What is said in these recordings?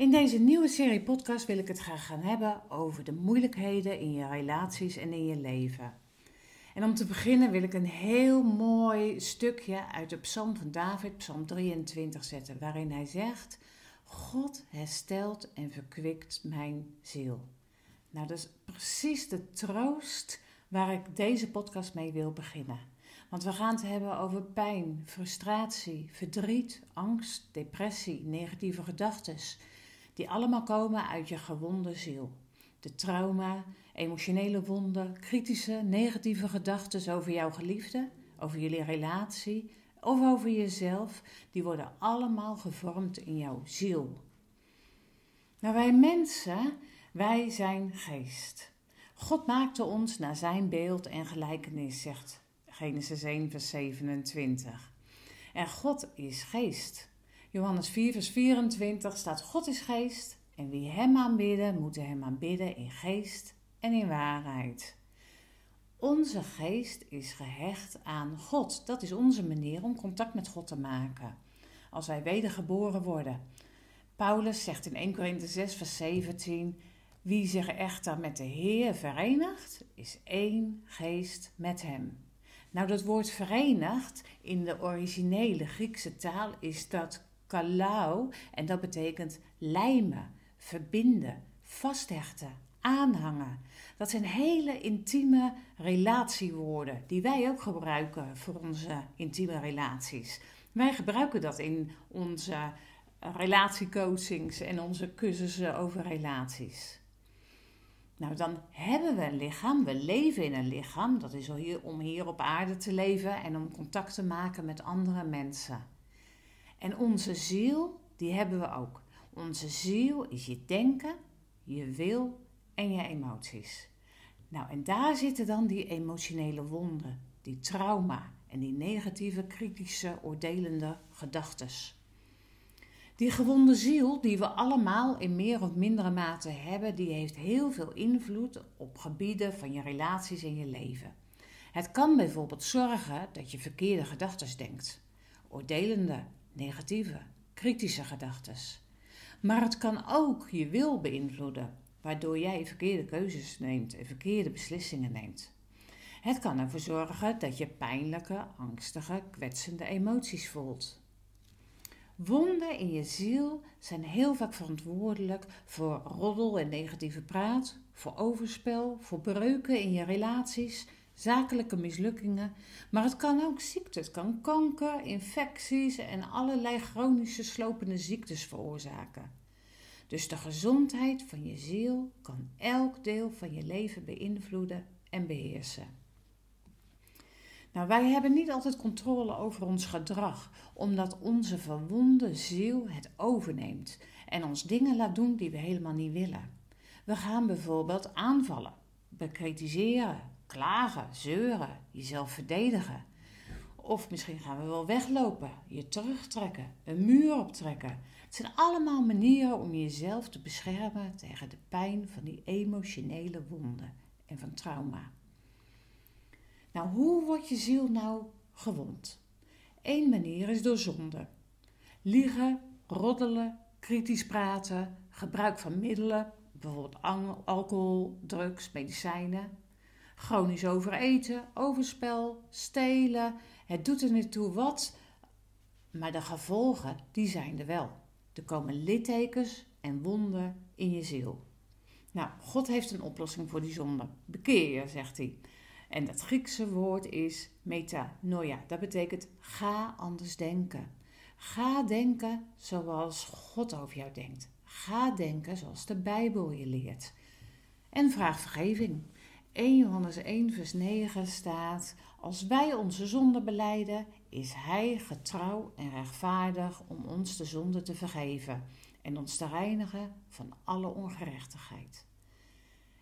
In deze nieuwe serie podcast wil ik het graag gaan hebben over de moeilijkheden in je relaties en in je leven. En om te beginnen wil ik een heel mooi stukje uit de Psalm van David, Psalm 23, zetten, waarin hij zegt: God herstelt en verkwikt mijn ziel. Nou, dat is precies de troost waar ik deze podcast mee wil beginnen. Want we gaan het hebben over pijn, frustratie, verdriet, angst, depressie, negatieve gedachten die allemaal komen uit je gewonde ziel. De trauma, emotionele wonden, kritische, negatieve gedachten over jouw geliefde, over jullie relatie of over jezelf, die worden allemaal gevormd in jouw ziel. Nou, wij mensen, wij zijn geest. God maakte ons naar zijn beeld en gelijkenis, zegt Genesis 1, vers 27. En God is geest. Johannes 4, vers 24 staat: God is geest en wie hem aanbidden, moeten hem aanbidden in geest en in waarheid. Onze geest is gehecht aan God. Dat is onze manier om contact met God te maken. Als wij wedergeboren worden. Paulus zegt in 1 Korinthe 6, vers 17: Wie zich echter met de Heer verenigt, is één geest met hem. Nou, dat woord verenigd in de originele Griekse taal is dat kalau en dat betekent lijmen, verbinden, vasthechten, aanhangen. Dat zijn hele intieme relatiewoorden die wij ook gebruiken voor onze intieme relaties. Wij gebruiken dat in onze relatiecoachings en onze cursussen over relaties. Nou, dan hebben we een lichaam, we leven in een lichaam. Dat is om hier op aarde te leven en om contact te maken met andere mensen. En onze ziel, die hebben we ook. Onze ziel is je denken, je wil en je emoties. Nou, en daar zitten dan die emotionele wonden, die trauma en die negatieve, kritische, oordelende gedachten. Die gewonde ziel, die we allemaal in meer of mindere mate hebben, die heeft heel veel invloed op gebieden van je relaties en je leven. Het kan bijvoorbeeld zorgen dat je verkeerde gedachten denkt, oordelende, negatieve, kritische gedachten. Maar het kan ook je wil beïnvloeden, waardoor jij verkeerde keuzes neemt en verkeerde beslissingen neemt. Het kan ervoor zorgen dat je pijnlijke, angstige, kwetsende emoties voelt. Wonden in je ziel zijn heel vaak verantwoordelijk voor roddel en negatieve praat, voor overspel, voor breuken in je relaties, zakelijke mislukkingen. Maar het kan ook ziekte, het kan kanker, infecties en allerlei chronische slopende ziektes veroorzaken. Dus de gezondheid van je ziel kan elk deel van je leven beïnvloeden en beheersen. Nou, wij hebben niet altijd controle over ons gedrag, omdat onze verwonde ziel het overneemt en ons dingen laat doen die we helemaal niet willen. We gaan bijvoorbeeld aanvallen, bekritiseren, klagen, zeuren, jezelf verdedigen. Of misschien gaan we wel weglopen, je terugtrekken, een muur optrekken. Het zijn allemaal manieren om jezelf te beschermen tegen de pijn van die emotionele wonden en van trauma. Nou, hoe wordt je ziel nou gewond? Eén manier is door zonde. Liegen, roddelen, kritisch praten, gebruik van middelen, bijvoorbeeld alcohol, drugs, medicijnen. Chronisch overeten, overspel, stelen. Het doet er niet toe wat, maar de gevolgen, die zijn er wel. Er komen littekens en wonden in je ziel. Nou, God heeft een oplossing voor die zonde. Bekeer je, zegt hij. En dat Griekse woord is metanoia. Dat betekent ga anders denken. Ga denken zoals God over jou denkt. Ga denken zoals de Bijbel je leert. En vraag vergeving. 1 Johannes 1 vers 9 staat: Als wij onze zonde beleiden, is Hij getrouw en rechtvaardig om ons de zonde te vergeven en ons te reinigen van alle ongerechtigheid.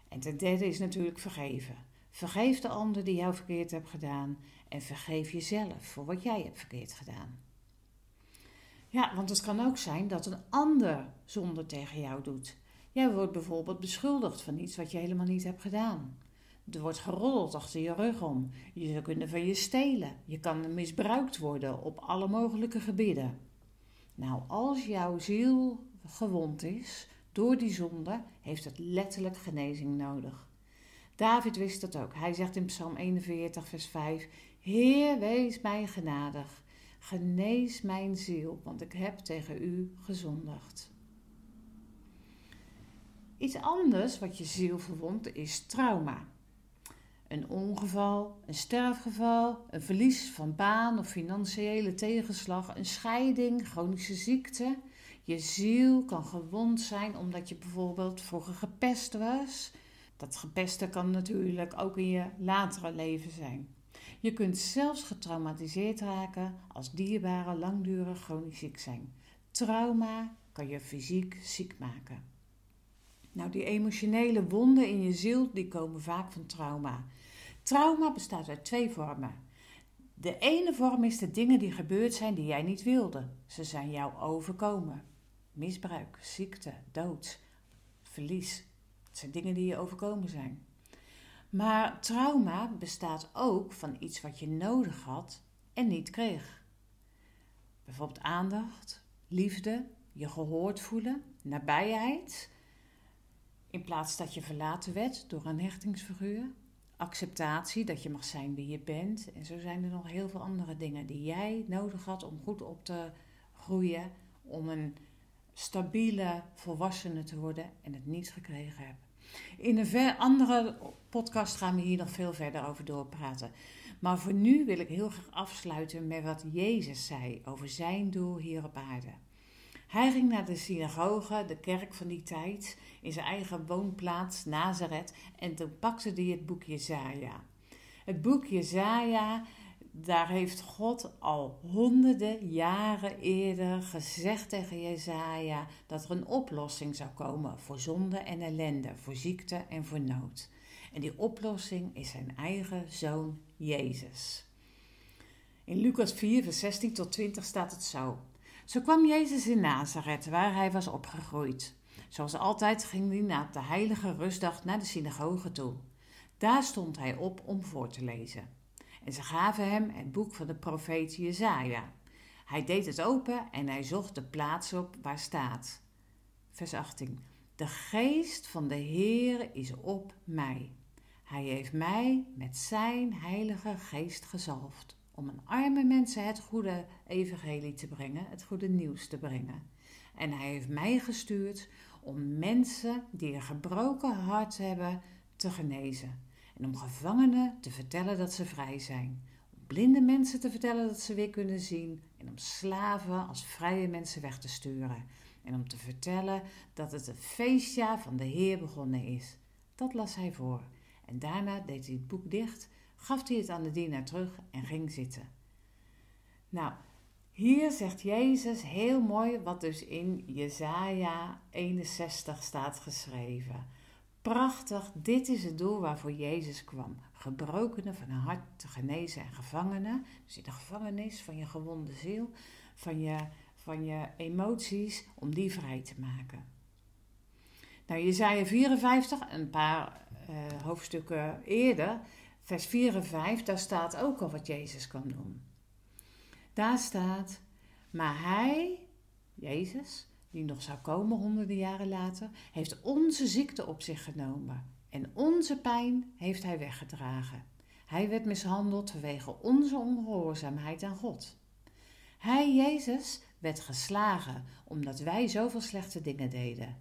En ten derde is natuurlijk vergeven. Vergeef de ander die jou verkeerd hebt gedaan en vergeef jezelf voor wat jij hebt verkeerd gedaan. Ja, want het kan ook zijn dat een ander zonde tegen jou doet. Jij wordt bijvoorbeeld beschuldigd van iets wat je helemaal niet hebt gedaan. Er wordt geroddeld achter je rug om. Je kunnen van je stelen. Je kan misbruikt worden op alle mogelijke gebieden. Nou, als jouw ziel gewond is door die zonde, heeft het letterlijk genezing nodig. David wist dat ook. Hij zegt in Psalm 41, vers 5: Heer, wees mij genadig. Genees mijn ziel, want ik heb tegen u gezondigd. Iets anders wat je ziel verwondt is trauma. Een ongeval, een sterfgeval, een verlies van baan of financiële tegenslag, een scheiding, chronische ziekte. Je ziel kan gewond zijn omdat je bijvoorbeeld vroeger gepest was. Dat gepesten kan natuurlijk ook in je latere leven zijn. Je kunt zelfs getraumatiseerd raken als dierbaren langdurig chronisch ziek zijn. Trauma kan je fysiek ziek maken. Nou, die emotionele wonden in je ziel, die komen vaak van trauma. Trauma bestaat uit twee vormen. De ene vorm is de dingen die gebeurd zijn die jij niet wilde. Ze zijn jou overkomen. Misbruik, ziekte, dood, verlies. Het zijn dingen die je overkomen zijn. Maar trauma bestaat ook van iets wat je nodig had en niet kreeg. Bijvoorbeeld aandacht, liefde, je gehoord voelen, nabijheid. In plaats dat je verlaten werd door een hechtingsfiguur. Acceptatie, dat je mag zijn wie je bent. En zo zijn er nog heel veel andere dingen die jij nodig had om goed op te groeien. Om een stabiele volwassene te worden en het niet gekregen hebt. In een andere podcast gaan we hier nog veel verder over doorpraten. Maar voor nu wil ik heel graag afsluiten met wat Jezus zei over zijn doel hier op aarde. Hij ging naar de synagoge, de kerk van die tijd, in zijn eigen woonplaats Nazareth en toen pakte hij het boek Jezaja. Het boek Jezaja daar heeft God al honderden jaren eerder gezegd tegen Jezaja dat er een oplossing zou komen voor zonde en ellende, voor ziekte en voor nood. En die oplossing is zijn eigen zoon Jezus. In Lucas 4, vers 16 tot 20 staat het zo. Zo kwam Jezus in Nazareth, waar hij was opgegroeid. Zoals altijd ging hij na de heilige rustdag naar de synagoge toe. Daar stond hij op om voor te lezen. En ze gaven hem het boek van de profeet Jezaja. Hij deed het open en hij zocht de plaats op waar staat. Vers 18. De geest van de Heer is op mij. Hij heeft mij met zijn heilige geest gezalfd om een arme mensen het goede evangelie te brengen, het goede nieuws te brengen. En hij heeft mij gestuurd om mensen die een gebroken hart hebben te genezen en om gevangenen te vertellen dat ze vrij zijn. Om blinde mensen te vertellen dat ze weer kunnen zien. En om slaven als vrije mensen weg te sturen. En om te vertellen dat het een feestjaar van de Heer begonnen is. Dat las hij voor. En daarna deed hij het boek dicht, gaf hij het aan de dienaar terug en ging zitten. Nou, hier zegt Jezus heel mooi wat dus in Jesaja 61 staat geschreven. Prachtig, dit is het doel waarvoor Jezus kwam. Gebrokenen van een hart te genezen en gevangenen. Dus in de gevangenis van je gewonde ziel, van je, van je emoties, om die vrij te maken. Nou, Jezaja 54, een paar uh, hoofdstukken eerder, vers 4 en 5, daar staat ook al wat Jezus kan doen. Daar staat, maar hij, Jezus, die nog zou komen honderden jaren later, heeft onze ziekte op zich genomen en onze pijn heeft hij weggedragen. Hij werd mishandeld vanwege onze ongehoorzaamheid aan God. Hij, Jezus, werd geslagen omdat wij zoveel slechte dingen deden.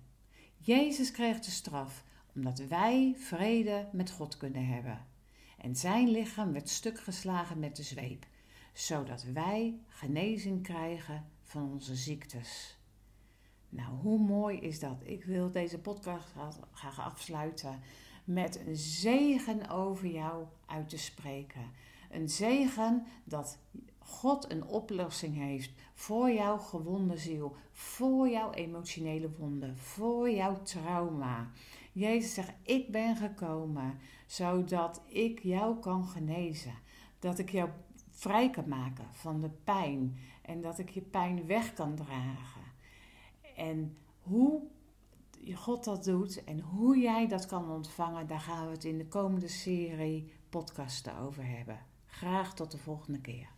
Jezus kreeg de straf omdat wij vrede met God kunnen hebben. En zijn lichaam werd stuk geslagen met de zweep, zodat wij genezing krijgen van onze ziektes. Nou, hoe mooi is dat? Ik wil deze podcast graag afsluiten met een zegen over jou uit te spreken. Een zegen dat God een oplossing heeft voor jouw gewonde ziel, voor jouw emotionele wonden, voor jouw trauma. Jezus zegt: Ik ben gekomen zodat ik jou kan genezen. Dat ik jou vrij kan maken van de pijn en dat ik je pijn weg kan dragen. En hoe God dat doet en hoe jij dat kan ontvangen, daar gaan we het in de komende serie podcasten over hebben. Graag tot de volgende keer.